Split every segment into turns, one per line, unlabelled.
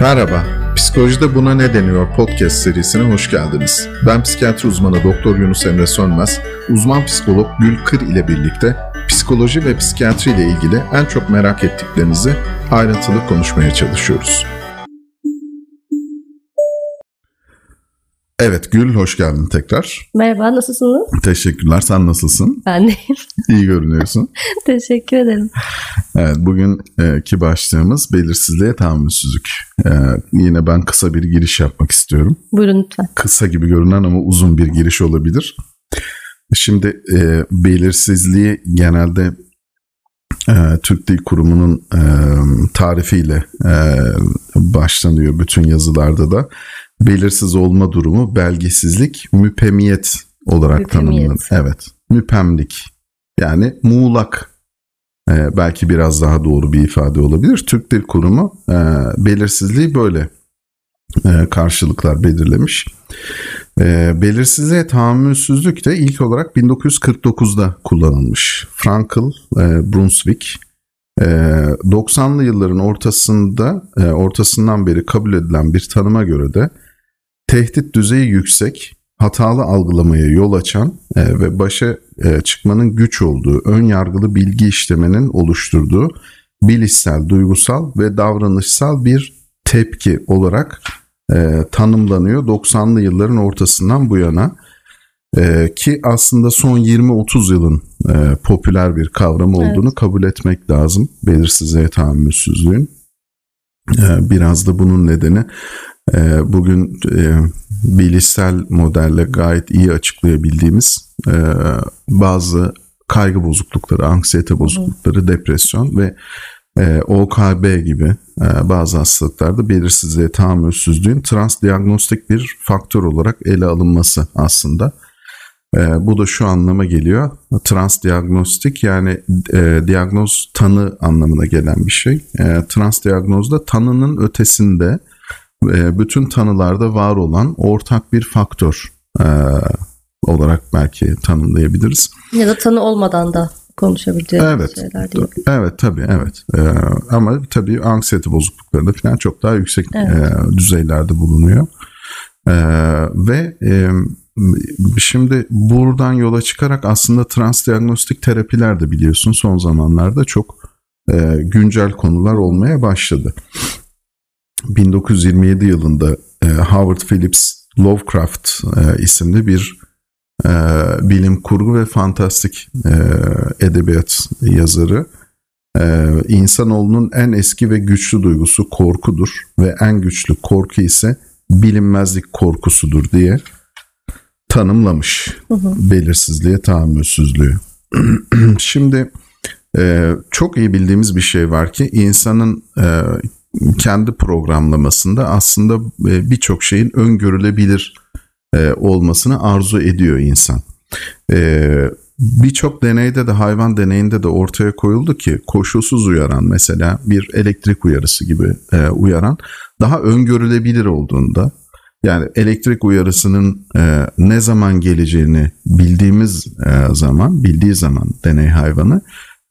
Merhaba, Psikolojide Buna Ne Deniyor podcast serisine hoş geldiniz. Ben psikiyatri uzmanı Doktor Yunus Emre Sönmez, uzman psikolog Gül Kır ile birlikte psikoloji ve psikiyatri ile ilgili en çok merak ettiklerinizi ayrıntılı konuşmaya çalışıyoruz. Evet Gül hoş geldin tekrar.
Merhaba nasılsınız?
Teşekkürler. Sen nasılsın?
Ben deyim.
İyi görünüyorsun.
Teşekkür ederim.
Evet bugünkü başlığımız belirsizliğe tahammülsüzlük. Ee, yine ben kısa bir giriş yapmak istiyorum.
Buyurun lütfen.
Kısa gibi görünen ama uzun bir giriş olabilir. Şimdi e, belirsizliği genelde e, Türk Dil Kurumu'nun e, tarifiyle e, başlanıyor bütün yazılarda da. Belirsiz olma durumu belgesizlik, müpemiyet olarak
Müpemiyet.
tanımlanır. Evet, müpemlik. Yani muğlak e, belki biraz daha doğru bir ifade olabilir. Türk Dil Kurumu e, belirsizliği böyle e, karşılıklar belirlemiş. E, belirsizliğe tahammülsüzlük de ilk olarak 1949'da kullanılmış. Frankl, e, Brunswick e, 90'lı yılların ortasında e, ortasından beri kabul edilen bir tanıma göre de tehdit düzeyi yüksek, hatalı algılamaya yol açan e, ve başa e, çıkmanın güç olduğu, ön yargılı bilgi işlemenin oluşturduğu bilişsel, duygusal ve davranışsal bir tepki olarak e, tanımlanıyor 90'lı yılların ortasından bu yana. E, ki aslında son 20-30 yılın e, popüler bir kavram olduğunu kabul etmek lazım. Belirsizliğe tahammülsüzlüğün. E, biraz da bunun nedeni bugün e, bilişsel modelle gayet iyi açıklayabildiğimiz e, bazı kaygı bozuklukları, anksiyete bozuklukları, depresyon ve e, OKB gibi bazı hastalıklarda belirsizliğe tahammülsüzlüğün transdiagnostik bir faktör olarak ele alınması aslında. Bu da şu anlama geliyor. Transdiagnostik yani e, diagnoz tanı anlamına gelen bir şey. E, transdiagnozda tanının ötesinde bütün tanılarda var olan ortak bir faktör e, olarak belki tanımlayabiliriz.
Ya da tanı olmadan da konuşabileceğimiz
Evet.
şeyler değil.
Evet tabii evet. Ee, ama tabii anksiyete bozukluklarında falan çok daha yüksek
Evet.
e, düzeylerde bulunuyor. Ee, ve e, şimdi buradan yola çıkarak aslında transdiagnostik terapiler de biliyorsun son zamanlarda çok e, güncel konular olmaya başladı. 1927 yılında e, Howard Phillips Lovecraft e, isimli bir e, bilim kurgu ve fantastik e, edebiyat yazarı. E, insanoğlunun en eski ve güçlü duygusu korkudur ve en güçlü korku ise bilinmezlik korkusudur diye tanımlamış belirsizliğe tahammülsüzlüğü. Şimdi e, çok iyi bildiğimiz bir şey var ki insanın e, kendi programlamasında aslında e, birçok şeyin öngörülebilir e, olmasını arzu ediyor insan. E, Birçok deneyde de hayvan deneyinde de ortaya koyuldu ki koşulsuz uyaran mesela bir elektrik uyarısı gibi uyaran daha öngörülebilir olduğunda yani elektrik uyarısının ne zaman geleceğini bildiğimiz zaman bildiği zaman deney hayvanı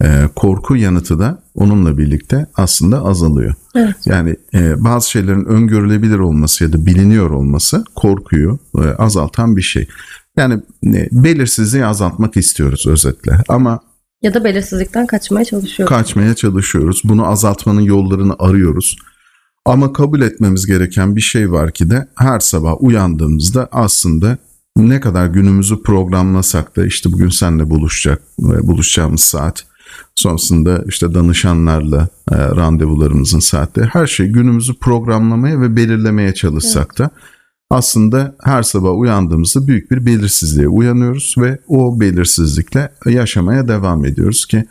e, korku yanıtı da onunla birlikte aslında azalıyor.
Evet.
Yani e, bazı şeylerin öngörülebilir olması ya da biliniyor olması korkuyu e, azaltan bir şey. Yani e, belirsizliği azaltmak istiyoruz özetle ama
Ya da belirsizlikten kaçmaya çalışıyoruz.
kaçmaya çalışıyoruz. Bunu azaltmanın yollarını arıyoruz. Ama kabul etmemiz gereken bir şey var ki de her sabah uyandığımızda aslında ne kadar günümüzü programlasak da işte bugün seninle buluşacak buluşacağımız saat sonrasında işte danışanlarla e, randevularımızın saatleri her şey günümüzü programlamaya ve belirlemeye çalışsak da aslında her sabah uyandığımızda büyük bir belirsizliğe uyanıyoruz ve o belirsizlikle yaşamaya devam ediyoruz ki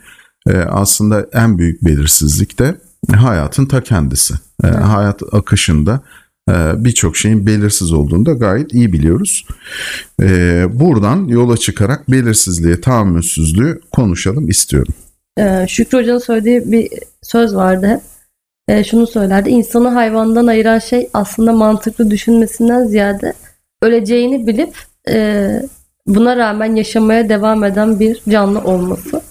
e, aslında en büyük belirsizlik de hayatın ta kendisi. E, Hayat akışında e, birçok şeyin belirsiz olduğunu da gayet iyi biliyoruz. E, buradan yola çıkarak belirsizliğe tahammülsüzlüğü konuşalım istiyorum.
Ee, Şükrü Hoca'nın söylediği bir söz vardı hep. Ee, şunu söylerdi. İnsanı hayvandan ayıran şey aslında mantıklı düşünmesinden ziyade öleceğini bilip e, buna rağmen yaşamaya devam eden bir canlı olması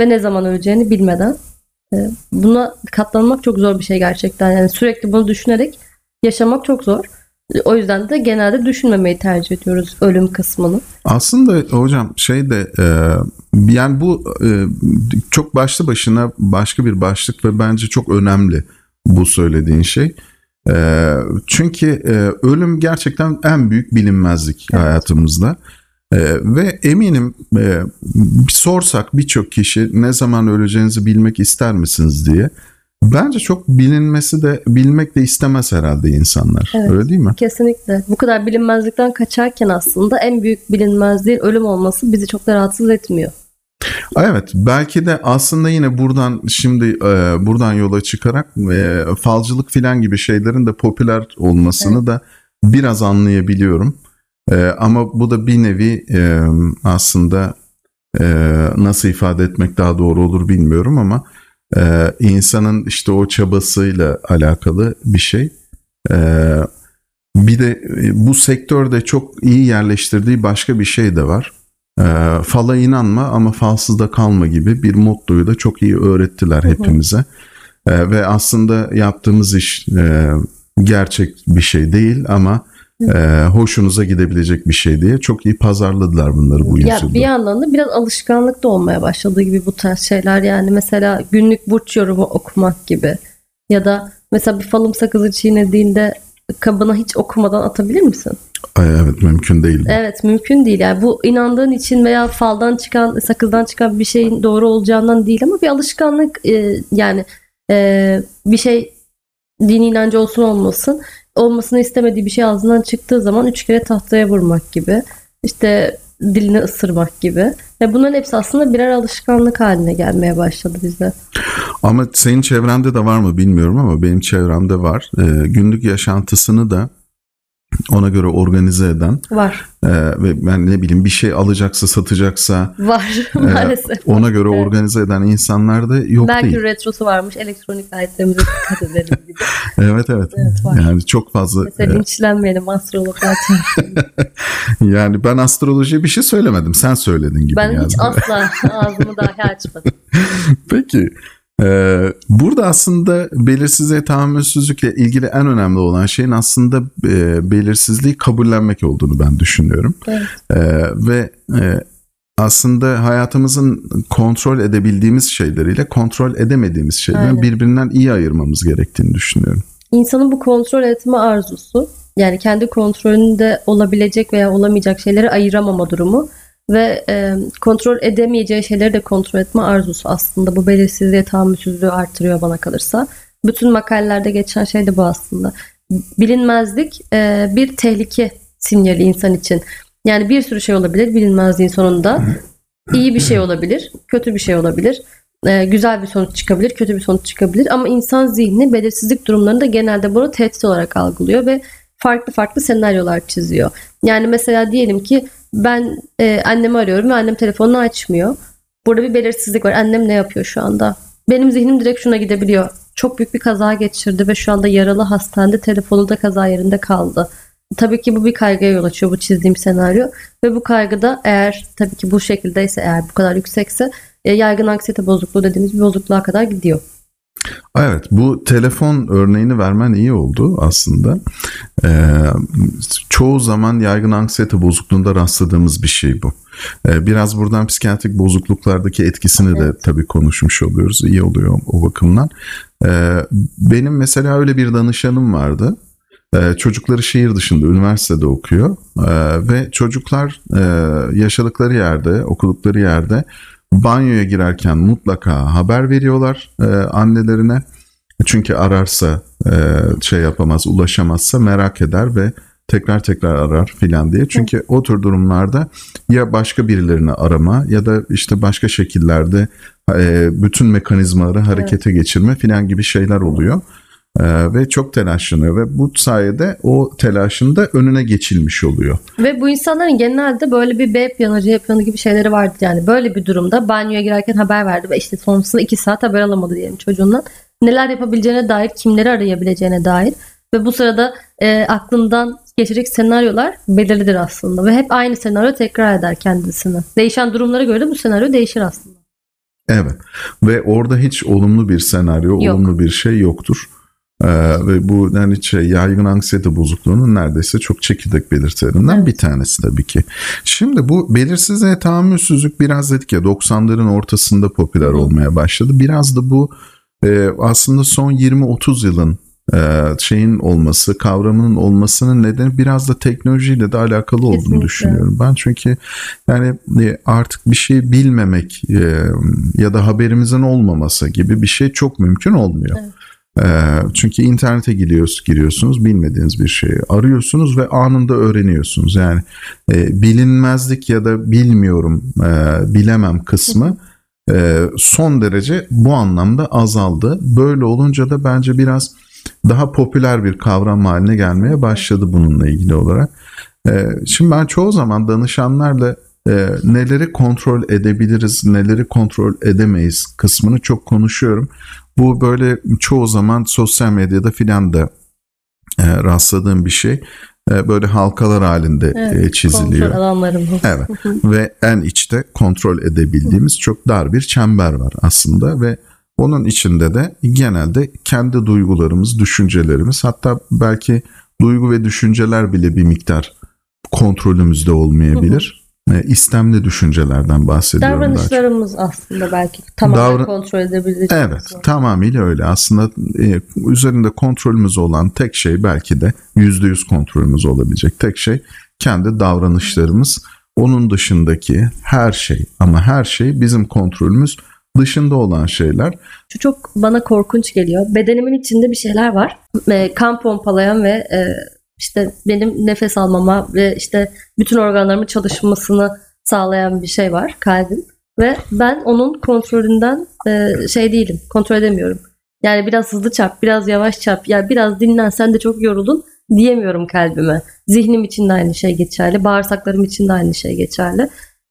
ve ne zaman öleceğini bilmeden. E, buna katlanmak çok zor bir şey gerçekten. Yani sürekli bunu düşünerek yaşamak çok zor. O yüzden de genelde düşünmemeyi tercih ediyoruz ölüm kısmını.
Aslında hocam şey de e, yani bu e, çok başlı başına başka bir başlık ve bence çok önemli bu söylediğin şey. E, çünkü e, ölüm gerçekten en büyük bilinmezlik evet. hayatımızda. Ee, ve eminim e, sorsak birçok kişi ne zaman öleceğinizi bilmek ister misiniz diye. Bence çok bilinmesi de bilmek de istemez herhalde insanlar. Evet, Öyle değil mi?
Kesinlikle. Bu kadar bilinmezlikten kaçarken aslında en büyük bilinmezliğin ölüm olması bizi çok da rahatsız etmiyor.
Evet belki de aslında yine buradan şimdi e, buradan yola çıkarak e, falcılık filan gibi şeylerin de popüler olmasını evet. da biraz anlayabiliyorum. E, ama bu da bir nevi e, aslında e, nasıl ifade etmek daha doğru olur bilmiyorum ama e, insanın işte o çabasıyla alakalı bir şey. E, bir de e, bu sektörde çok iyi yerleştirdiği başka bir şey de var. E, fala inanma ama falsız da kalma gibi bir mottoyu da çok iyi öğrettiler hepimize. E, ve aslında yaptığımız iş e, gerçek bir şey değil ama e, hoşunuza gidebilecek bir şey diye çok iyi pazarladılar bunları bu
ya yüzyılda. Bir yandan da biraz alışkanlık da olmaya başladığı gibi bu tarz şeyler yani mesela günlük burç yorumu okumak gibi ya da mesela bir falım sakızı çiğnediğinde kabına hiç okumadan atabilir misin?
Ay, evet mümkün değil.
Evet mümkün değil yani bu inandığın için veya faldan çıkan sakızdan çıkan bir şeyin doğru olacağından değil ama bir alışkanlık e, yani e, bir şey dini inancı olsun olmasın olmasını istemediği bir şey ağzından çıktığı zaman üç kere tahtaya vurmak gibi. İşte dilini ısırmak gibi. Ve bunların hepsi aslında birer alışkanlık haline gelmeye başladı bize.
Ama senin çevrende de var mı bilmiyorum ama benim çevremde var. Ee, günlük yaşantısını da ona göre organize eden
var
e, ve ben ne bileyim bir şey alacaksa satacaksa
var maalesef e,
ona göre evet. organize eden insanlar da yok
belki
değil.
Belki retrosu varmış elektronik aletlerimize dikkat edelim gibi.
evet, evet evet var. yani çok fazla.
Mesela e, linçlenmeyelim astrologlar
Yani ben astrolojiye bir şey söylemedim sen söyledin gibi.
Ben
yani.
hiç asla ağzımı dahi açmadım.
Peki burada aslında belirsizliğe tahammülsüzlükle ilgili en önemli olan şeyin aslında e, belirsizliği kabullenmek olduğunu ben düşünüyorum. Evet. Ee, ve e, aslında hayatımızın kontrol edebildiğimiz şeyleriyle kontrol edemediğimiz şeylerin Aynen. birbirinden iyi ayırmamız gerektiğini düşünüyorum.
İnsanın bu kontrol etme arzusu yani kendi kontrolünde olabilecek veya olamayacak şeyleri ayıramama durumu ve e, kontrol edemeyeceği şeyleri de kontrol etme arzusu aslında bu belirsizliğe tahammülsüzlüğü artırıyor bana kalırsa. Bütün makalelerde geçen şey de bu aslında. Bilinmezlik e, bir tehlike sinyali insan için. Yani bir sürü şey olabilir bilinmezliğin sonunda. İyi bir şey olabilir, kötü bir şey olabilir. E, güzel bir sonuç çıkabilir, kötü bir sonuç çıkabilir. Ama insan zihni belirsizlik durumlarında genelde bunu tehdit olarak algılıyor ve farklı farklı senaryolar çiziyor. Yani mesela diyelim ki ben e, annemi arıyorum ve annem telefonunu açmıyor. Burada bir belirsizlik var. Annem ne yapıyor şu anda? Benim zihnim direkt şuna gidebiliyor. Çok büyük bir kaza geçirdi ve şu anda yaralı hastanede telefonu da kaza yerinde kaldı. Tabii ki bu bir kaygıya yol açıyor bu çizdiğim senaryo ve bu kaygıda eğer tabii ki bu şekildeyse eğer bu kadar yüksekse e, yaygın anksiyete bozukluğu dediğimiz bir bozukluğa kadar gidiyor.
Evet bu telefon örneğini vermen iyi oldu aslında. Ee, çoğu zaman yaygın anksiyete bozukluğunda rastladığımız bir şey bu. Ee, biraz buradan psikiyatrik bozukluklardaki etkisini evet. de tabii konuşmuş oluyoruz. İyi oluyor o bakımdan. Ee, benim mesela öyle bir danışanım vardı. Ee, çocukları şehir dışında üniversitede okuyor ee, ve çocuklar e, yaşadıkları yerde okudukları yerde banyoya girerken mutlaka haber veriyorlar e, annelerine. Çünkü ararsa e, şey yapamaz, ulaşamazsa merak eder ve tekrar tekrar arar filan diye. Çünkü o tür durumlarda ya başka birilerini arama ya da işte başka şekillerde e, bütün mekanizmaları harekete geçirme filan gibi şeyler oluyor. Ee, ve çok telaşlanıyor ve bu sayede o telaşın da önüne geçilmiş oluyor.
Ve bu insanların genelde böyle bir B planı, C planı gibi şeyleri vardı yani. Böyle bir durumda banyoya girerken haber verdi ve işte sonrasında 2 saat haber alamadı diyelim çocuğundan. Neler yapabileceğine dair, kimleri arayabileceğine dair ve bu sırada e, aklından geçecek senaryolar belirlidir aslında ve hep aynı senaryo tekrar eder kendisini. Değişen durumlara göre de bu senaryo değişir aslında.
Evet ve orada hiç olumlu bir senaryo, Yok. olumlu bir şey yoktur. Ee, ve bu yani şey yaygın anksiyete bozukluğunun neredeyse çok çekirdek belirtilerinden bir tanesi tabii ki. Şimdi bu belirsizliğe tahammülsüzlük biraz dedik ya 90'ların ortasında popüler olmaya başladı. Biraz da bu e, aslında son 20-30 yılın e, şeyin olması, kavramının olmasının nedeni biraz da teknolojiyle de alakalı olduğunu
Kesinlikle.
düşünüyorum ben. Çünkü yani e, artık bir şey bilmemek e, ya da haberimizin olmaması gibi bir şey çok mümkün olmuyor.
Evet.
E, çünkü internete giriyorsunuz, giriyorsunuz, bilmediğiniz bir şeyi arıyorsunuz ve anında öğreniyorsunuz. Yani e, bilinmezlik ya da bilmiyorum, e, bilemem kısmı e, son derece bu anlamda azaldı. Böyle olunca da bence biraz daha popüler bir kavram haline gelmeye başladı bununla ilgili olarak. Şimdi ben çoğu zaman danışanlarla e, neleri kontrol edebiliriz, neleri kontrol edemeyiz kısmını çok konuşuyorum. Bu böyle çoğu zaman sosyal medyada filan da e, rastladığım bir şey. E, böyle halkalar halinde
Evet,
e, çiziliyor.
Kontrol alanlarım bu.
Evet ve en içte kontrol edebildiğimiz çok dar bir çember var aslında ve onun içinde de genelde kendi duygularımız, düşüncelerimiz hatta belki duygu ve düşünceler bile bir miktar kontrolümüzde olmayabilir. E, istemli düşüncelerden bahsediyorum daha çok.
Davranışlarımız aslında belki tamamen
Davran-
kontrol edebiliriz.
Evet, tamamıyla öyle. Aslında e, üzerinde kontrolümüz olan tek şey belki de yüzde yüz kontrolümüz olabilecek tek şey kendi davranışlarımız. Onun dışındaki her şey ama her şey bizim kontrolümüz dışında olan şeyler.
Şu çok bana korkunç geliyor. Bedenimin içinde bir şeyler var. E, kan pompalayan ve e, işte benim nefes almama ve işte bütün organlarımın çalışmasını sağlayan bir şey var kalbim. Ve ben onun kontrolünden e, şey değilim. Kontrol edemiyorum. Yani biraz hızlı çarp, biraz yavaş çarp. Ya biraz dinlen sen de çok yoruldun diyemiyorum kalbime. Zihnim için de aynı şey geçerli. Bağırsaklarım için de aynı şey geçerli.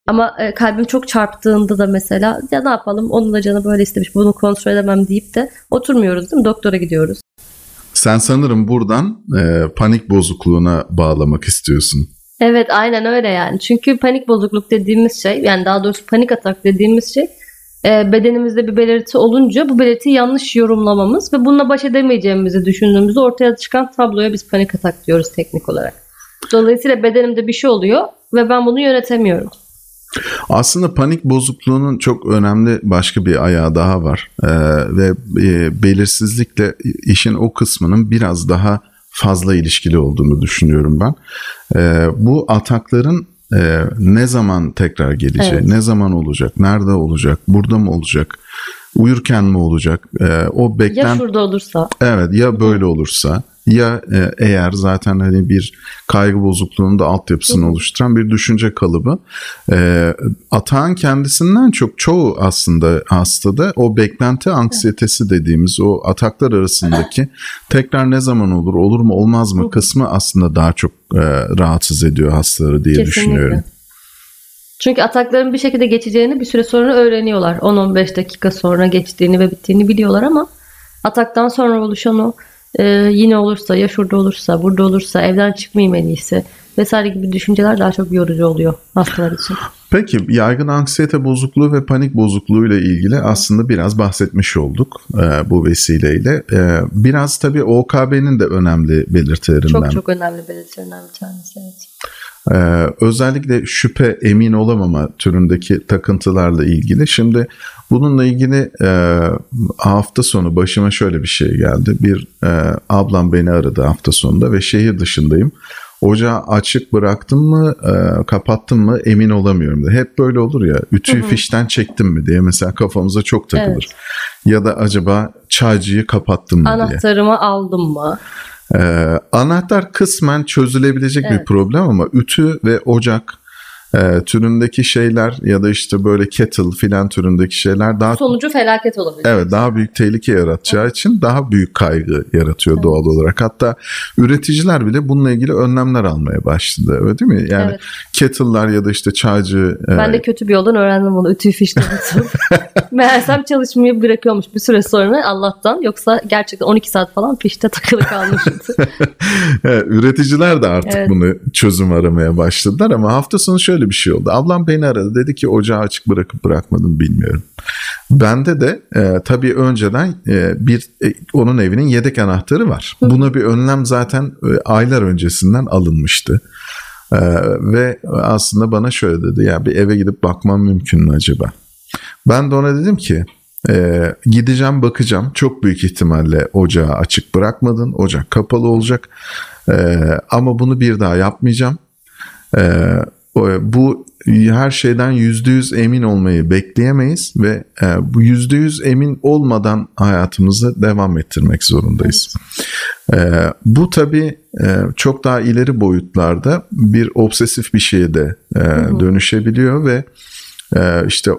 Ama e, kalbim çok çarptığında da mesela ya ne yapalım onun da canı böyle istemiş bunu kontrol edemem deyip de oturmuyoruz değil mi? Doktora gidiyoruz.
Sen sanırım buradan e, panik bozukluğuna bağlamak istiyorsun.
Evet aynen öyle yani. Çünkü panik bozukluk dediğimiz şey yani daha doğrusu panik atak dediğimiz şey e, bedenimizde bir belirti olunca bu belirtiyi yanlış yorumlamamız ve bununla baş edemeyeceğimizi düşündüğümüzde ortaya çıkan tabloya biz panik atak diyoruz teknik olarak. Dolayısıyla bedenimde bir şey oluyor ve ben bunu yönetemiyorum.
Aslında panik bozukluğunun çok önemli başka bir ayağı daha var Ee, ve e, belirsizlikle işin o kısmının biraz daha fazla ilişkili olduğunu düşünüyorum ben. Ee, bu atakların e, ne zaman tekrar geleceği,
Evet.
ne zaman olacak, nerede olacak, burada mı olacak, uyurken mi olacak, Ee, o
Ya
beklent
şurada olursa?
Evet ya böyle olursa ya e, eğer zaten hani bir kaygı bozukluğunun da altyapısını oluşturan bir düşünce kalıbı. E, atağın kendisinden çok çoğu aslında hastada o beklenti anksiyetesi dediğimiz o ataklar arasındaki tekrar ne zaman olur olur mu olmaz mı kısmı aslında daha çok e, rahatsız ediyor hastaları diye düşünüyorum.
Çünkü atakların bir şekilde geçeceğini bir süre sonra öğreniyorlar. 10-15 dakika sonra geçtiğini ve bittiğini biliyorlar ama ataktan sonra oluşan o e, yine olursa, ya şurada olursa, burada olursa, evden çıkmayayım en iyisi vesaire gibi düşünceler daha çok yorucu oluyor hastalar için.
Peki yaygın anksiyete bozukluğu ve panik bozukluğu ile ilgili aslında biraz bahsetmiş olduk e, bu vesileyle. E, biraz tabii OKB'nin de önemli belirtilerinden.
Çok çok önemli belirtilerinden bir tanesi. Evet.
Ee, özellikle şüphe emin olamama türündeki takıntılarla ilgili. Şimdi bununla ilgili e, hafta sonu başıma şöyle bir şey geldi. Bir e, ablam beni aradı hafta sonunda ve şehir dışındayım. Ocağı açık bıraktım mı, e, kapattım mı emin olamıyorum. Da. Hep böyle olur ya, ütüyü
Hı hı.
fişten çektim mi diye mesela kafamıza çok takılır. Ya da acaba çaycıyı kapattım mı diye.
Anahtarımı aldım mı?
Ee, anahtar kısmen çözülebilecek bir
Evet.
problem ama ütü ve ocak e, türündeki şeyler ya da işte böyle kettle filan türündeki şeyler daha
Sonucu felaket olabilir.
evet daha büyük tehlike yaratacağı için daha büyük kaygı yaratıyor
Evet.
doğal olarak. Hatta üreticiler bile bununla ilgili önlemler almaya başladı. Öyle değil mi? Yani
Evet.
kettle'lar ya da işte çaycı e,
Ben de kötü bir yoldan öğrendim bunu. Ütüyü fişten. Meğersem çalışmayı bırakıyormuş bir süre sonra Allah'tan. Yoksa gerçekten 12 saat falan fişte takılı kalmıştı.
Evet, üreticiler de artık
Evet.
bunu çözüm aramaya başladılar ama hafta sonu şöyle şöyle bir şey oldu. Ablam beni aradı dedi ki ocağı açık bırakıp bırakmadım bilmiyorum. Bende de e, tabii önceden e, bir e, onun evinin yedek anahtarı var. Buna bir önlem zaten e, aylar öncesinden alınmıştı. E, ve aslında bana şöyle dedi ya bir eve gidip bakmam mümkün mü acaba? Ben de ona dedim ki e, gideceğim bakacağım. Çok büyük ihtimalle ocağı açık bırakmadın. Ocak kapalı olacak. E, ama bunu bir daha yapmayacağım. E, bu her şeyden yüzde yüz emin olmayı bekleyemeyiz ve e, bu yüzde yüz emin olmadan hayatımızı devam ettirmek zorundayız. Evet. E, bu tabii e, çok daha ileri boyutlarda bir obsesif bir şeye de e, dönüşebiliyor ve e, işte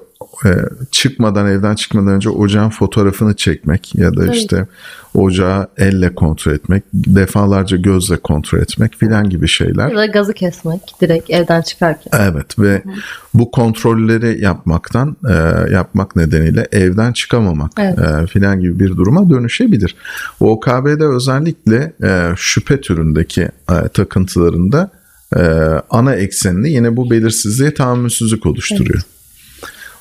e, çıkmadan evden çıkmadan önce ocağın fotoğrafını çekmek ya da evet. işte ocağı elle kontrol etmek, defalarca gözle kontrol etmek filan gibi şeyler.
Ya da gazı kesmek direkt evden çıkarken.
Evet ve Hı. bu kontrolleri yapmaktan e, yapmak nedeniyle evden çıkamamak evet. e, filan gibi bir duruma dönüşebilir. OKB'de özellikle e, şüphe türündeki e, takıntılarında e, ana eksenini yine bu belirsizliğe tahammülsüzlük oluşturuyor. Evet.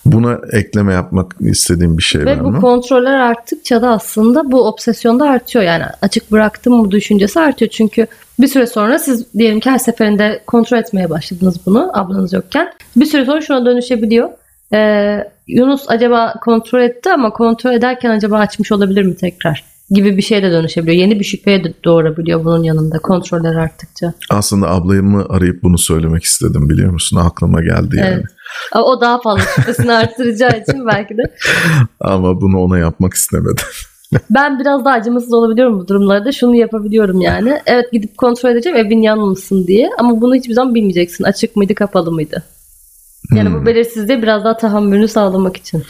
Buna ekleme yapmak istediğim bir şey
Ve
var mı?
Ve bu kontroller arttıkça da aslında bu obsesyon da artıyor. Yani açık bıraktım bu düşüncesi artıyor. Çünkü bir süre sonra siz diyelim ki her seferinde kontrol etmeye başladınız bunu ablanız yokken. Bir süre sonra şuna dönüşebiliyor. Ee, Yunus acaba kontrol etti ama kontrol ederken acaba açmış olabilir mi tekrar? gibi bir şeye de dönüşebiliyor. Yeni bir şüpheye de doğurabiliyor bunun yanında kontroller arttıkça.
Aslında ablayımı arayıp bunu söylemek istedim biliyor musun? Aklıma geldi yani. Evet.
O daha fazla şüphesini arttıracağı için belki de.
Ama bunu ona yapmak istemedim.
ben biraz daha acımasız olabiliyorum bu durumlarda. Şunu yapabiliyorum yani. Evet gidip kontrol edeceğim evin yanmasın diye. Ama bunu hiçbir zaman bilmeyeceksin. Açık mıydı kapalı mıydı? Yani hmm. bu belirsizliğe biraz daha tahammülünü sağlamak için.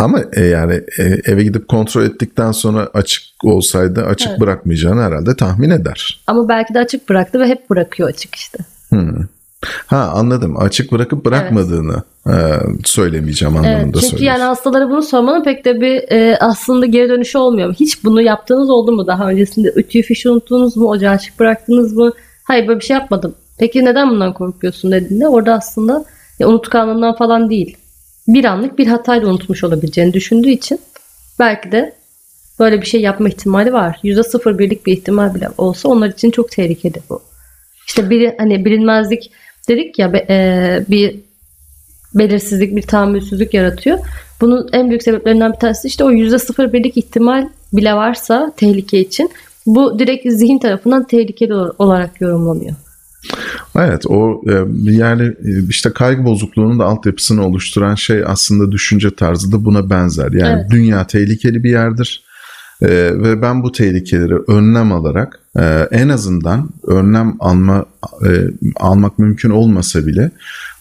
Ama e, yani e, eve gidip kontrol ettikten sonra açık olsaydı açık evet. bırakmayacağını herhalde tahmin eder.
Ama belki de açık bıraktı ve hep bırakıyor açık işte.
Hmm. Ha anladım. Açık bırakıp bırakmadığını evet. e, söylemeyeceğim anlamında evet,
Çünkü söylüyorsun. yani hastalara bunu sormanın pek de bir e, aslında geri dönüşü olmuyor. Hiç bunu yaptığınız oldu mu daha öncesinde? Ütüyü fişi unuttunuz mu? Ocağı açık bıraktınız mı? Hayır böyle bir şey yapmadım. Peki neden bundan korkuyorsun dediğinde orada aslında ya, unutkanlığından falan değil. Bir anlık bir hatayla unutmuş olabileceğini düşündüğü için belki de böyle bir şey yapma ihtimali var. Yüzde birlik bir ihtimal bile olsa onlar için çok tehlikeli bu. İşte bir hani bilinmezlik dedik ya e, bir belirsizlik, bir tahammülsüzlük yaratıyor. Bunun en büyük sebeplerinden bir tanesi işte o yüzde sıfır birlik ihtimal bile varsa tehlike için bu direkt zihin tarafından tehlikeli olarak yorumlanıyor.
Evet o e, yani e, işte kaygı bozukluğunun da altyapısını oluşturan şey aslında düşünce tarzı da buna benzer. Yani evet. dünya tehlikeli bir yerdir. Ee, ve ben bu tehlikeleri önlem alarak e, en azından önlem alma e, almak mümkün olmasa bile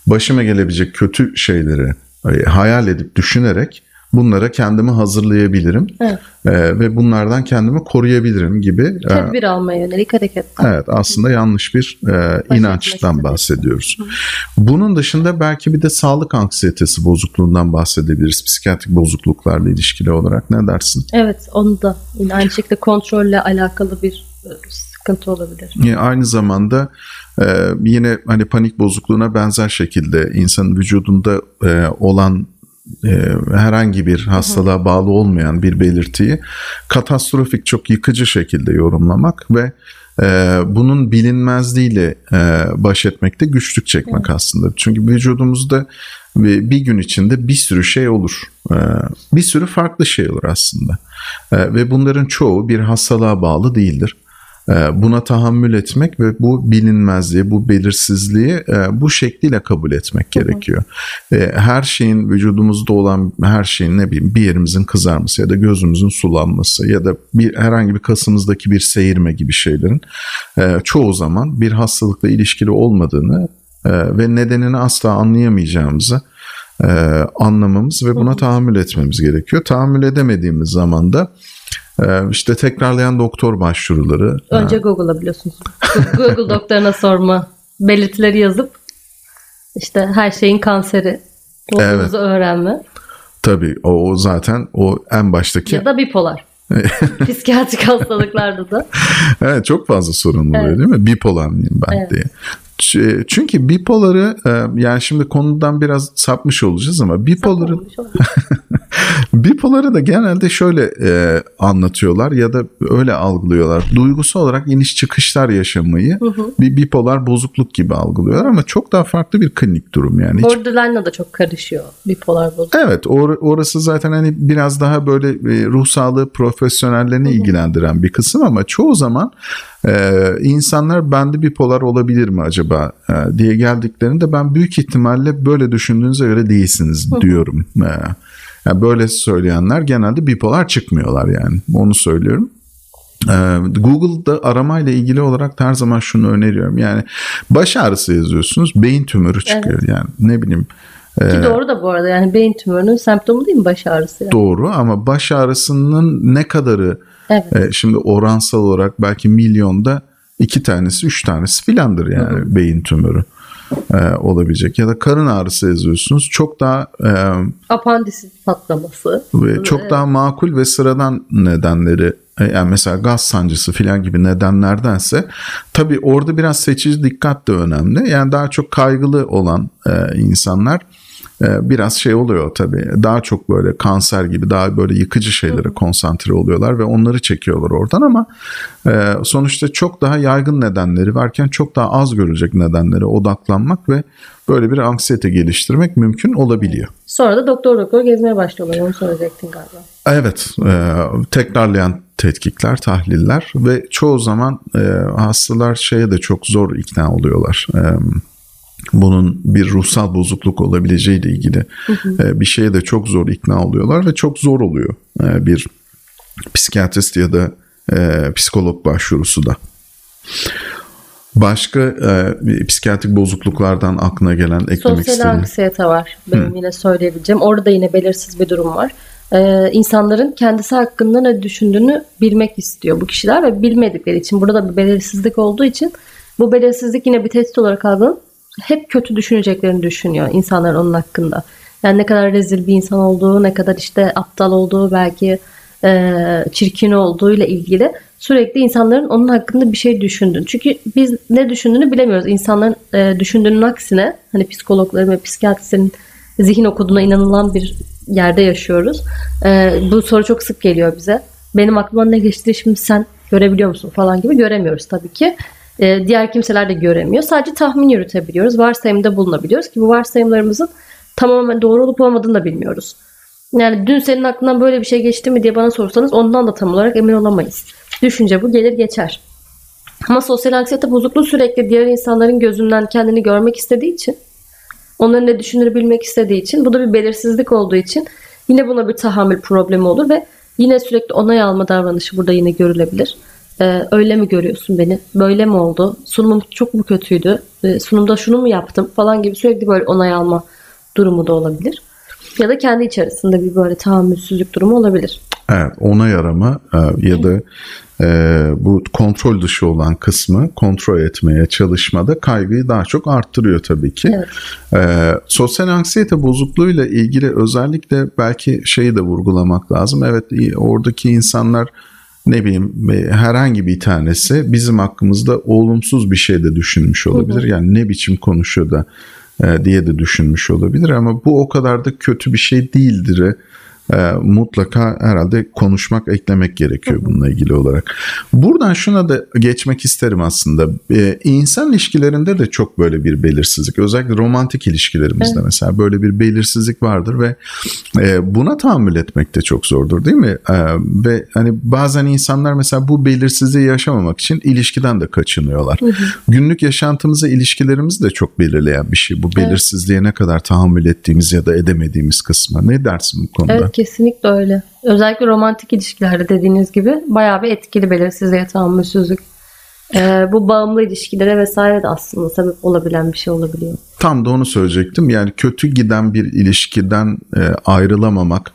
başıma gelebilecek kötü şeyleri e, hayal edip düşünerek bunlara kendimi hazırlayabilirim evet. e, ve bunlardan kendimi koruyabilirim gibi.
Tedbir e, almaya yönelik hareketler.
Evet aslında yanlış bir e, inançtan bahsediyoruz. Hı. Bunun dışında belki bir de sağlık anksiyetesi bozukluğundan bahsedebiliriz. Psikiyatrik bozukluklarla ilişkili olarak ne dersin?
Evet onu da yine aynı şekilde kontrolle alakalı bir e, sıkıntı olabilir.
Yani aynı zamanda e, yine hani panik bozukluğuna benzer şekilde insanın vücudunda e, olan e, herhangi bir hastalığa bağlı olmayan bir belirtiyi katastrofik çok yıkıcı şekilde yorumlamak ve e, bunun bilinmezliğiyle e, baş etmekte güçlük çekmek aslında. Çünkü vücudumuzda bir gün içinde bir sürü şey olur. E, bir sürü farklı şey olur aslında. E, ve bunların çoğu bir hastalığa bağlı değildir. Ee, buna tahammül etmek ve bu bilinmezliği, bu belirsizliği e, bu şekliyle kabul etmek gerekiyor. Ee, her şeyin vücudumuzda olan her şeyin ne bileyim bir yerimizin kızarması ya da gözümüzün sulanması ya da bir herhangi bir kasımızdaki bir seyirme gibi şeylerin e, çoğu zaman bir hastalıkla ilişkili olmadığını e, ve nedenini asla anlayamayacağımızı anlamamız ve buna tahammül etmemiz gerekiyor. Tahammül edemediğimiz zaman da işte tekrarlayan doktor başvuruları.
Önce Google'a biliyorsunuz. Google doktoruna sorma. Belirtileri yazıp işte her şeyin kanseri olduğumuzu evet. öğrenme.
Tabii o, o zaten o en baştaki.
Ya da bipolar. Psikiyatrik hastalıklarda da.
Evet çok fazla sorun oluyor evet. değil mi? Bipolar mıyım ben evet. diye. Ç- Çünkü bipoları e, yani şimdi konudan biraz sapmış olacağız ama bipoları bipoları da genelde şöyle e, anlatıyorlar ya da öyle algılıyorlar. Duygusu olarak iniş çıkışlar yaşamayı
Hı hı.
bir bipolar bozukluk gibi algılıyorlar ama çok daha farklı bir klinik durum yani.
Borderline'la da çok karışıyor bipolar bozuk.
Evet or- orası zaten hani biraz daha böyle e, ruh sağlığı profesyonellerini ilgilendiren bir kısım ama çoğu zaman e, insanlar bende bipolar olabilir mi acaba e, diye geldiklerinde ben büyük ihtimalle böyle düşündüğünüze göre değilsiniz diyorum. E, yani böyle söyleyenler genelde bipolar çıkmıyorlar yani onu söylüyorum. Ee, Google'da aramayla ilgili olarak her zaman şunu öneriyorum. Yani baş ağrısı yazıyorsunuz, beyin tümörü çıkıyor. Yani ne bileyim
Ki doğru da bu arada yani beyin tümörünün semptomu değil mi baş ağrısı? Yani?
Doğru ama baş ağrısının ne kadarı
Evet.
e, şimdi oransal olarak belki milyonda iki tanesi üç tanesi filandır yani beyin tümörü e, olabilecek. Ya da karın ağrısı yazıyorsunuz çok daha e,
Apandisit patlaması.
ve çok daha makul ve sıradan nedenleri yani mesela gaz sancısı filan gibi nedenlerdense tabii orada biraz seçici dikkat de önemli. Yani daha çok kaygılı olan e, insanlar biraz şey oluyor tabii. Daha çok böyle kanser gibi daha böyle yıkıcı şeylere konsantre oluyorlar ve onları çekiyorlar oradan ama e, sonuçta çok daha yaygın nedenleri varken çok daha az görülecek nedenlere odaklanmak ve böyle bir anksiyete geliştirmek mümkün olabiliyor.
Sonra da doktor doktor gezmeye başlıyorlar. Onu söyleyecektin galiba.
Evet, e, tekrarlayan tetkikler, tahliller ve çoğu zaman e, hastalar şeye de çok zor ikna oluyorlar. E, bunun bir ruhsal bozukluk olabileceğiyle ilgili e, bir şeye de çok zor ikna oluyorlar ve çok zor oluyor e, bir psikiyatrist ya da e, psikolog başvurusu da. Başka e, psikiyatrik bozukluklardan aklına gelen eklemek
Sosyal
istediğim.
anksiyete var. Benim yine söyleyebileceğim. Orada yine belirsiz bir durum var. Ee, insanların kendisi hakkında ne düşündüğünü bilmek istiyor bu kişiler ve bilmedikleri için burada da bir belirsizlik olduğu için bu belirsizlik yine bir tehdit olarak algılanıp hep kötü düşüneceklerini düşünüyor insanlar onun hakkında. Yani ne kadar rezil bir insan olduğu, ne kadar işte aptal olduğu, belki e, çirkin olduğuyla ilgili sürekli insanların onun hakkında bir şey düşündüğünü. Çünkü biz ne düşündüğünü bilemiyoruz. İnsanların e, düşündüğünün aksine hani psikologların ve psikiyatristlerin zihin okuduğuna inanılan bir yerde yaşıyoruz. E, bu soru çok sık geliyor bize. Benim aklıma ne geçti şimdi sen görebiliyor musun falan gibi göremiyoruz tabii ki. E, diğer kimseler de göremiyor. Sadece tahmin yürütebiliyoruz. Varsayımda bulunabiliyoruz ki bu varsayımlarımızın tamamen doğru olup olmadığını da bilmiyoruz. Yani dün senin aklından böyle bir şey geçti mi diye bana sorsanız ondan da tam olarak emin olamayız. Düşünce bu gelir geçer. Ama sosyal anksiyete bozukluğu sürekli diğer insanların gözünden kendini görmek istediği için onların ne düşünür bilmek istediği için bu da bir belirsizlik olduğu için yine buna bir tahammül problemi olur ve yine sürekli onay alma davranışı burada yine görülebilir. Ee, öyle mi görüyorsun beni? Böyle mi oldu? Sunumum çok mu kötüydü? Ee, sunumda şunu mu yaptım? Falan gibi sürekli böyle onay alma durumu da olabilir. Ya da kendi içerisinde bir böyle tahammülsüzlük durumu olabilir.
Evet, onay arama e, ya da e, bu kontrol dışı olan kısmı kontrol etmeye çalışmada kaygıyı daha çok arttırıyor tabii ki.
Evet.
E, sosyal anksiyete bozukluğuyla ilgili özellikle belki şeyi de vurgulamak lazım. Evet oradaki insanlar ne bileyim e, herhangi bir tanesi bizim hakkımızda olumsuz bir şey de düşünmüş olabilir. Yani ne biçim konuşuyor da e, diye de düşünmüş olabilir ama bu o kadar da kötü bir şey değildir. E, mutlaka herhalde konuşmak, eklemek gerekiyor bununla ilgili olarak. Buradan şuna da geçmek isterim aslında. E, insan ilişkilerinde de çok böyle bir belirsizlik. Özellikle romantik ilişkilerimizde mesela böyle bir belirsizlik vardır ve e, buna tahammül etmek de çok zordur değil mi? E, ve hani bazen insanlar mesela bu belirsizliği yaşamamak için ilişkiden de kaçınıyorlar. Günlük yaşantımızı, ilişkilerimizi de çok belirleyen bir şey. Bu belirsizliğe ne kadar tahammül ettiğimiz ya da edemediğimiz kısmı. Ne dersin bu konuda?
Evet kesinlikle öyle. Özellikle romantik ilişkilerde dediğiniz gibi bayağı bir etkili belirsizliğe tahammülsüzlük. Ee, bu bağımlı ilişkilere vesaire de aslında sebep olabilen bir şey olabiliyor.
Tam da onu söyleyecektim. Yani kötü giden bir ilişkiden e, ayrılamamak,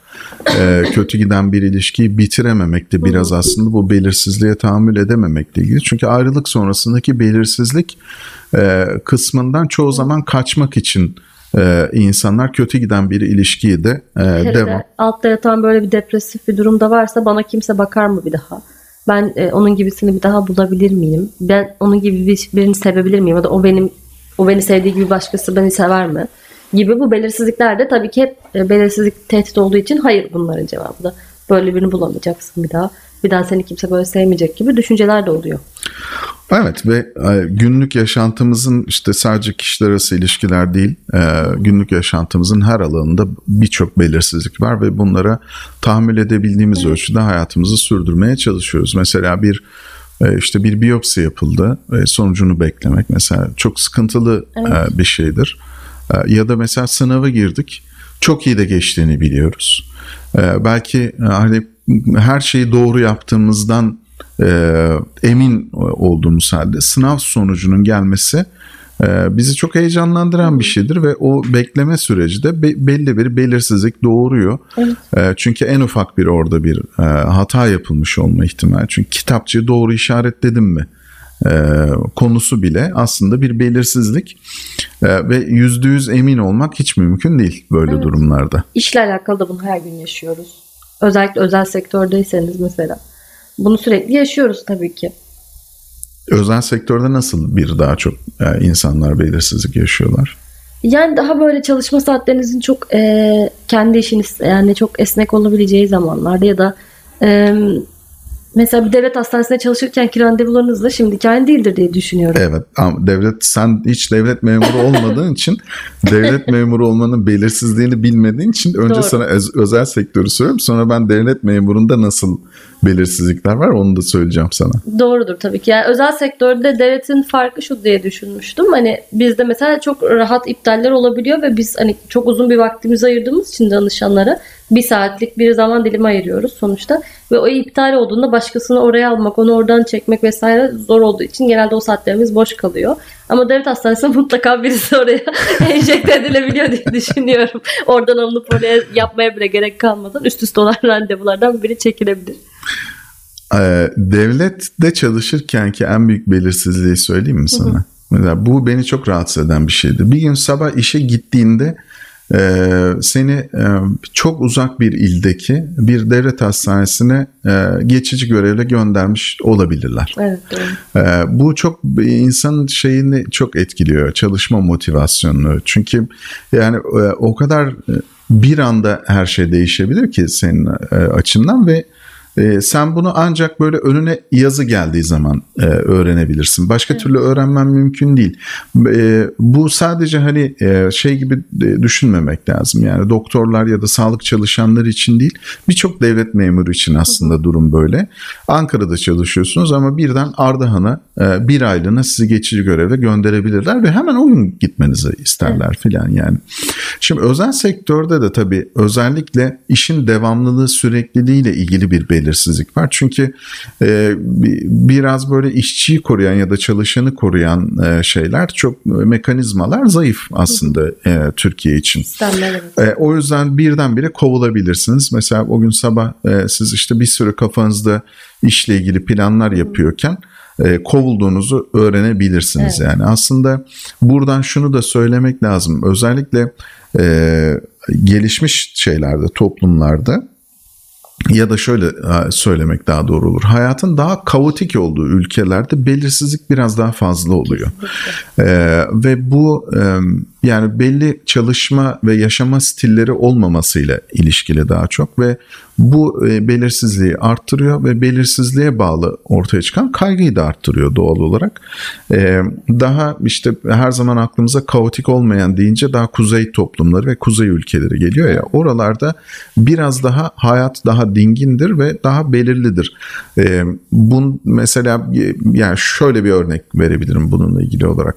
e, kötü giden bir ilişkiyi bitirememek de biraz aslında bu belirsizliğe tahammül edememekle ilgili. Çünkü ayrılık sonrasındaki belirsizlik e, kısmından çoğu zaman kaçmak için e, insanlar kötü giden bir ilişkiyi de e,
Hele
devam.
de altta yatan böyle bir depresif bir durumda varsa bana kimse bakar mı bir daha? Ben e, onun gibisini bir daha bulabilir miyim? Ben onun gibi bir, birini sevebilir miyim? Ya da o benim O beni sevdiği gibi başkası beni sever mi? Gibi bu belirsizlikler de tabii ki hep e, belirsizlik tehdit olduğu için hayır bunların cevabı da. Böyle birini bulamayacaksın bir daha. Bir daha seni kimse böyle sevmeyecek gibi düşünceler de oluyor.
Evet ve e, günlük yaşantımızın işte sadece kişiler arası ilişkiler değil, e, günlük yaşantımızın her alanında birçok belirsizlik var ve bunlara tahammül edebildiğimiz evet. ölçüde hayatımızı sürdürmeye çalışıyoruz. Mesela bir e, işte bir biyopsi yapıldı, sonucunu beklemek mesela çok sıkıntılı evet. bir şeydir. Ya da mesela sınava girdik, çok iyi de geçtiğini biliyoruz. Belki hani her şeyi doğru yaptığımızdan e, emin olduğumuz halde sınav sonucunun gelmesi e, bizi çok heyecanlandıran bir şeydir ve o bekleme süreci de be, belli bir belirsizlik doğuruyor. Evet. E, çünkü en ufak bir orada bir e, hata yapılmış olma ihtimali. Çünkü kitapçıyı doğru işaretledim mi? E, konusu bile aslında bir belirsizlik e, ve yüzde yüz emin olmak hiç mümkün değil böyle evet. durumlarda.
İşle alakalı da bunu her gün yaşıyoruz. Özellikle özel sektördeyseniz mesela. Bunu sürekli yaşıyoruz tabii ki.
Özel sektörde nasıl bir daha çok yani insanlar belirsizlik yaşıyorlar?
Yani daha böyle çalışma saatlerinizin çok e, kendi işiniz yani çok esnek olabileceği zamanlarda ya da e, Mesela bir devlet hastanesinde çalışırkenki randevularınız da şimdiki aynı değildir diye düşünüyorum.
Evet ama devlet sen hiç devlet memuru olmadığın için devlet memuru olmanın belirsizliğini bilmediğin için önce Doğru. sana öz, özel sektörü söylüyorum sonra ben devlet memurunda nasıl belirsizlikler var onu da söyleyeceğim sana.
Doğrudur tabii ki. Yani özel sektörde devletin farkı şu diye düşünmüştüm. Hani bizde mesela çok rahat iptaller olabiliyor ve biz hani çok uzun bir vaktimizi ayırdığımız için danışanlara bir saatlik bir zaman dilimi ayırıyoruz sonuçta. Ve o iptal olduğunda başkasını oraya almak, onu oradan çekmek vesaire zor olduğu için genelde o saatlerimiz boş kalıyor. Ama devlet hastanesinde mutlaka birisi oraya enjekte edilebiliyor diye düşünüyorum. Oradan alınıp oraya yapmaya bile gerek kalmadan üst üste olan randevulardan biri çekilebilir.
Ee, devlette çalışırken ki en büyük belirsizliği söyleyeyim mi sana? Hı hı. Mesela bu beni çok rahatsız eden bir şeydi. Bir gün sabah işe gittiğinde e, seni e, çok uzak bir ildeki bir devlet hastanesine e, geçici görevle göndermiş olabilirler. Evet. E, bu çok insanın şeyini çok etkiliyor, çalışma motivasyonunu. Çünkü yani e, o kadar e, bir anda her şey değişebilir ki senin e, açından ve e, sen bunu ancak böyle önüne yazı geldiği zaman e, öğrenebilirsin. Başka evet. türlü öğrenmen mümkün değil. E, bu sadece hani e, şey gibi e, düşünmemek lazım. Yani doktorlar ya da sağlık çalışanları için değil, birçok devlet memuru için aslında Hı. durum böyle. Ankara'da çalışıyorsunuz ama birden Ardahan'a e, bir aylığına sizi geçici görevle gönderebilirler ve hemen o gün gitmenizi isterler evet. filan yani. Şimdi özel sektörde de tabii özellikle işin devamlılığı sürekliliğiyle ilgili bir belirli belirsizlik var. Çünkü e, biraz böyle işçiyi koruyan ya da çalışanı koruyan e, şeyler çok mekanizmalar zayıf aslında e, Türkiye için. E, o yüzden birdenbire kovulabilirsiniz. Mesela o gün sabah e, siz işte bir sürü kafanızda işle ilgili planlar yapıyorken e, kovulduğunuzu öğrenebilirsiniz evet. yani. Aslında buradan şunu da söylemek lazım. Özellikle e, gelişmiş şeylerde, toplumlarda ya da şöyle e, söylemek daha doğru olur. Hayatın daha kaotik olduğu ülkelerde belirsizlik biraz daha fazla oluyor. Ee, ve bu e, yani belli çalışma ve yaşama stilleri olmamasıyla ilişkili daha çok ve bu e, belirsizliği arttırıyor ve belirsizliğe bağlı ortaya çıkan kaygıyı da arttırıyor doğal olarak. E, daha işte her zaman aklımıza kaotik olmayan deyince daha kuzey toplumları ve kuzey ülkeleri geliyor ya oralarda biraz daha hayat daha dingindir ve daha belirlidir. E, bun mesela yani şöyle bir örnek verebilirim bununla ilgili olarak.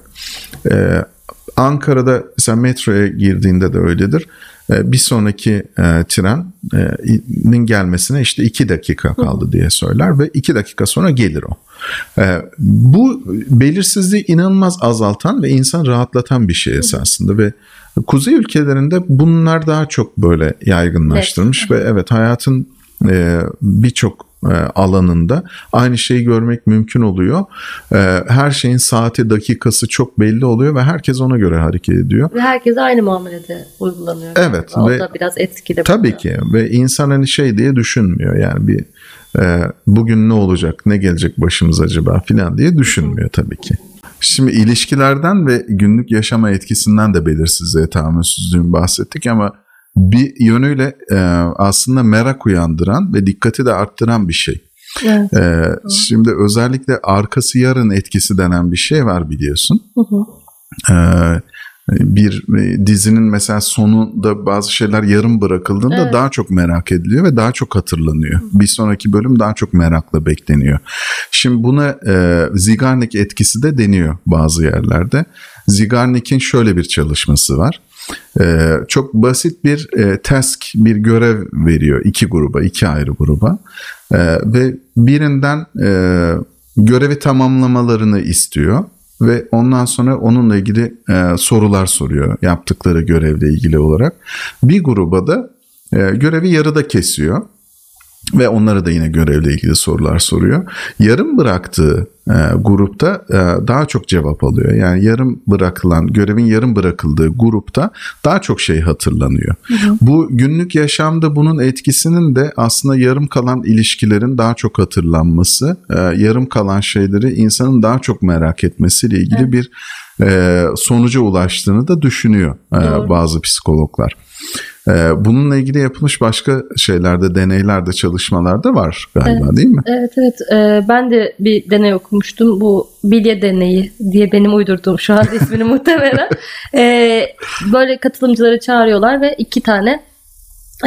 E, Ankara'da mesela metroya girdiğinde de öyledir. Ee, bir sonraki e, trenin gelmesine işte iki dakika kaldı diye söyler ve iki dakika sonra gelir o. E, bu belirsizliği inanılmaz azaltan ve insan rahatlatan bir şey esasında ve kuzey ülkelerinde bunlar daha çok böyle yaygınlaştırmış evet. ve evet hayatın e, birçok e, alanında aynı şeyi görmek mümkün oluyor. E, her şeyin saati, dakikası çok belli oluyor ve herkes ona göre hareket ediyor.
Ve herkes aynı muamelede uygulanıyor.
Evet.
O ve, da biraz etkili.
Tabii burada. ki ve insan hani şey diye düşünmüyor yani bir e, bugün ne olacak, ne gelecek başımız acaba filan diye düşünmüyor tabii ki. Şimdi ilişkilerden ve günlük yaşama etkisinden de belirsizliğe tahammülsüzlüğün bahsettik ama bir yönüyle e, aslında merak uyandıran ve dikkati de arttıran bir şey.
Evet.
E, şimdi özellikle arkası yarın etkisi denen bir şey var biliyorsun.
Hı hı.
E, bir e, dizinin mesela sonunda bazı şeyler yarım bırakıldığında
Evet.
daha çok merak ediliyor ve daha çok hatırlanıyor. Bir sonraki bölüm daha çok merakla bekleniyor. Şimdi buna e, Zigarnik etkisi de deniyor bazı yerlerde. Zigarnik'in şöyle bir çalışması var. E, çok basit bir e, task, bir görev veriyor iki gruba, iki ayrı gruba. E, ve birinden e, görevi tamamlamalarını istiyor ve ondan sonra onunla ilgili e, sorular soruyor yaptıkları görevle ilgili olarak. Bir gruba da görevi yarıda kesiyor ve onlara da yine görevle ilgili sorular soruyor. Yarım bıraktığı e, grupta e, daha çok cevap alıyor. Yani yarım bırakılan, görevin yarım bırakıldığı grupta daha çok şey hatırlanıyor. Bu günlük yaşamda bunun etkisinin de aslında yarım kalan ilişkilerin daha çok hatırlanması, e, yarım kalan şeyleri insanın daha çok merak etmesiyle ilgili bir e, sonuca ulaştığını da düşünüyor e, bazı psikologlar. E, bununla ilgili yapılmış başka şeylerde, deneylerde, çalışmalarda var galiba değil mi?
Evet evet Ee, ben de bir deney okumuştum bu bilye deneyi diye benim uydurduğum şu anda ismini muhtemelen Ee, böyle katılımcıları çağırıyorlar ve iki tane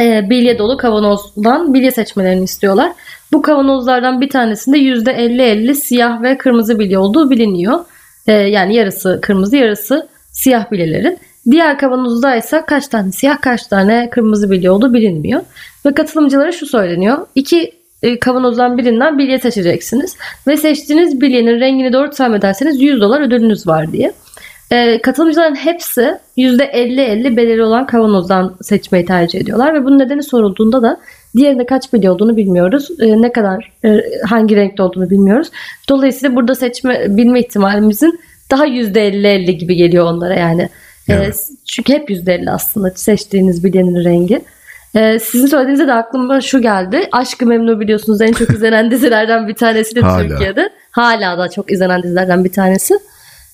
e, bilye dolu kavanozdan bilye seçmelerini istiyorlar. Bu kavanozlardan bir tanesinde %50-50 siyah ve kırmızı bilye olduğu biliniyor. Ee, yani yarısı kırmızı yarısı siyah bilyelerin. Diğer kavanozda ise kaç tane siyah kaç tane kırmızı bilye olduğu bilinmiyor. Ve katılımcılara şu söyleniyor. İki e, kavanozdan birinden bilye seçeceksiniz. Ve seçtiğiniz bilyenin rengini doğru tahmin ederseniz 100 dolar ödülünüz var diye. E, katılımcıların hepsi %50-50 belirli olan kavanozdan seçmeyi tercih ediyorlar. Ve bunun nedeni sorulduğunda da diğerinde kaç bilye olduğunu bilmiyoruz. E, ne kadar e, hangi renkte olduğunu bilmiyoruz. Dolayısıyla burada seçme bilme ihtimalimizin daha %50-50 gibi geliyor onlara yani. E,
Evet.
çünkü hep %50 aslında seçtiğiniz bilyenin rengi. Ee, sizin söylediğinizde de aklıma şu geldi. Aşkı Memnu biliyorsunuz en çok izlenen dizilerden bir tanesi de
Hala.
Türkiye'de. Hala da çok izlenen dizilerden bir tanesi.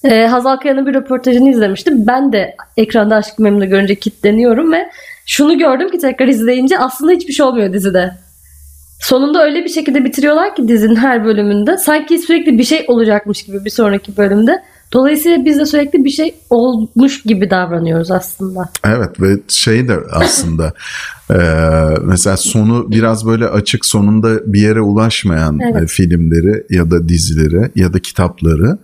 Ee, Hazal Kaya'nın bir röportajını izlemiştim. Ben de ekranda Aşkı Memnu görünce kilitleniyorum ve şunu gördüm ki tekrar izleyince aslında hiçbir şey olmuyor dizide. Sonunda öyle bir şekilde bitiriyorlar ki dizinin her bölümünde. Sanki sürekli bir şey olacakmış gibi bir sonraki bölümde. Dolayısıyla biz de sürekli bir şey olmuş gibi davranıyoruz aslında.
Evet ve şey de aslında e, mesela sonu biraz böyle açık sonunda bir yere ulaşmayan
Evet.
filmleri ya da dizileri ya da kitapları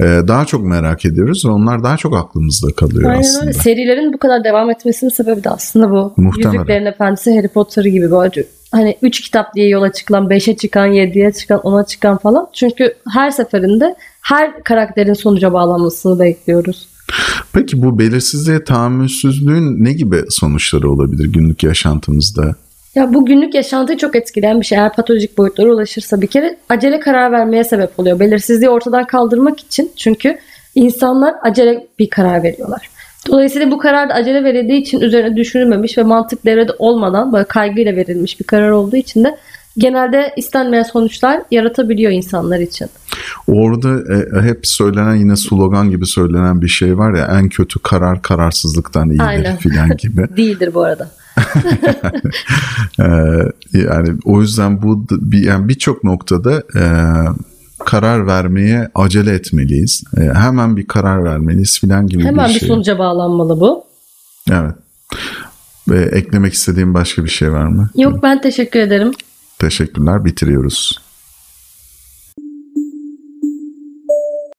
daha çok merak ediyoruz ve onlar daha çok aklımızda kalıyor
Aynen
aslında.
öyle. Serilerin bu kadar devam etmesinin sebebi de aslında bu.
Muhtemelen.
Yüzüklerin Efendisi, Harry Potter gibi böyle hani 3 kitap diye yola çıkılan, 5'e çıkan, 7'ye çıkan, 10'a çıkan falan. Çünkü her seferinde her karakterin sonuca bağlanmasını bekliyoruz.
Peki bu belirsizliğe tahammülsüzlüğün ne gibi sonuçları olabilir günlük yaşantımızda?
Ya bu günlük yaşantıyı çok etkileyen bir şey. Eğer patolojik boyutlara ulaşırsa bir kere acele karar vermeye sebep oluyor. Belirsizliği ortadan kaldırmak için çünkü insanlar acele bir karar veriyorlar. Dolayısıyla bu karar da acele verildiği için üzerine düşünülmemiş ve mantık devrede olmadan böyle kaygıyla verilmiş bir karar olduğu için de genelde istenmeyen sonuçlar yaratabiliyor insanlar için.
Orada e, hep söylenen yine slogan gibi söylenen bir şey var ya en kötü karar kararsızlıktan iyidir
Aynen.
filan gibi.
Değildir bu arada.
Ee, yani o yüzden bu bir yani birçok noktada e, karar vermeye acele etmeliyiz. E, hemen bir karar vermeliyiz filan gibi
Hemen
bir
bir
şey.
sonuca bağlanmalı bu.
Evet. Ve eklemek istediğim başka bir şey var mı?
Yok ben teşekkür ederim.
Teşekkürler. Bitiriyoruz.